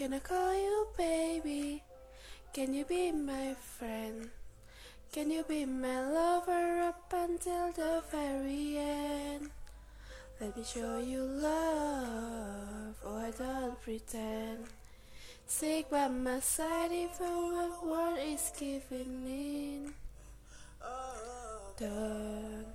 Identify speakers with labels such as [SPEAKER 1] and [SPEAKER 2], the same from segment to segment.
[SPEAKER 1] Can I call you baby? Can you be my friend? Can you be my lover up until the very end? Let me show you love, oh I don't pretend. Stick by my side even when world is giving in. Don't,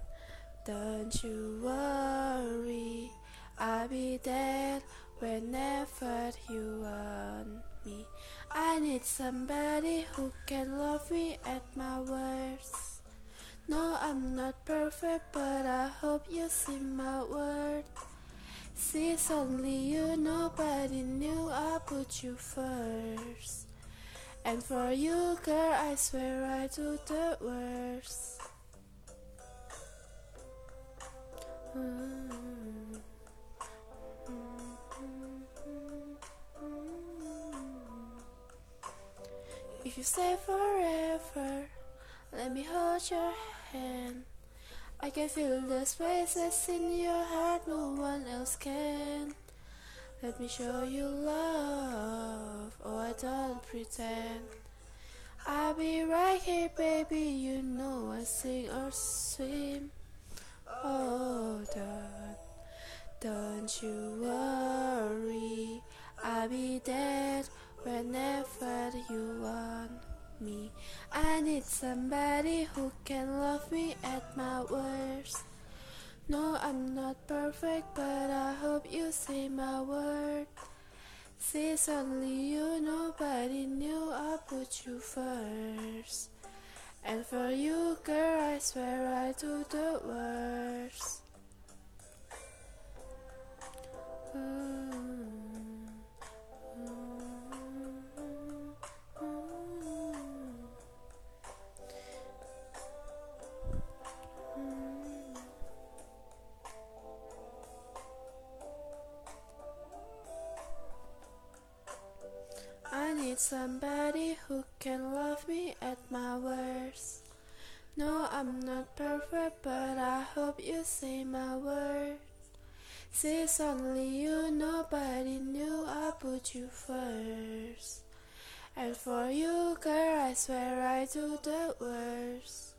[SPEAKER 1] don't you worry, I'll be there whenever you want me. I need somebody who can love me at my worst. No, I'm not perfect, but I hope you see my worth. Since only you, nobody knew I put you first. And for you, girl, I swear I do the worst. Mm. If you stay forever, let me hold your hand. I can feel the spaces in your heart no one else can. Let me show you love, oh I don't pretend. I'll be right here, baby. You know I sing or swim. Oh, don't, don't you worry. I'll be there whenever I need somebody who can love me at my worst. No, I'm not perfect, but I hope you see my worth. Since only you, nobody knew I put you first. And for you, girl, I swear I do the worst. Need somebody who can love me at my worst. No, I'm not perfect, but I hope you see my worth. Since only you, nobody knew I put you first. And for you, girl, I swear I do the worst.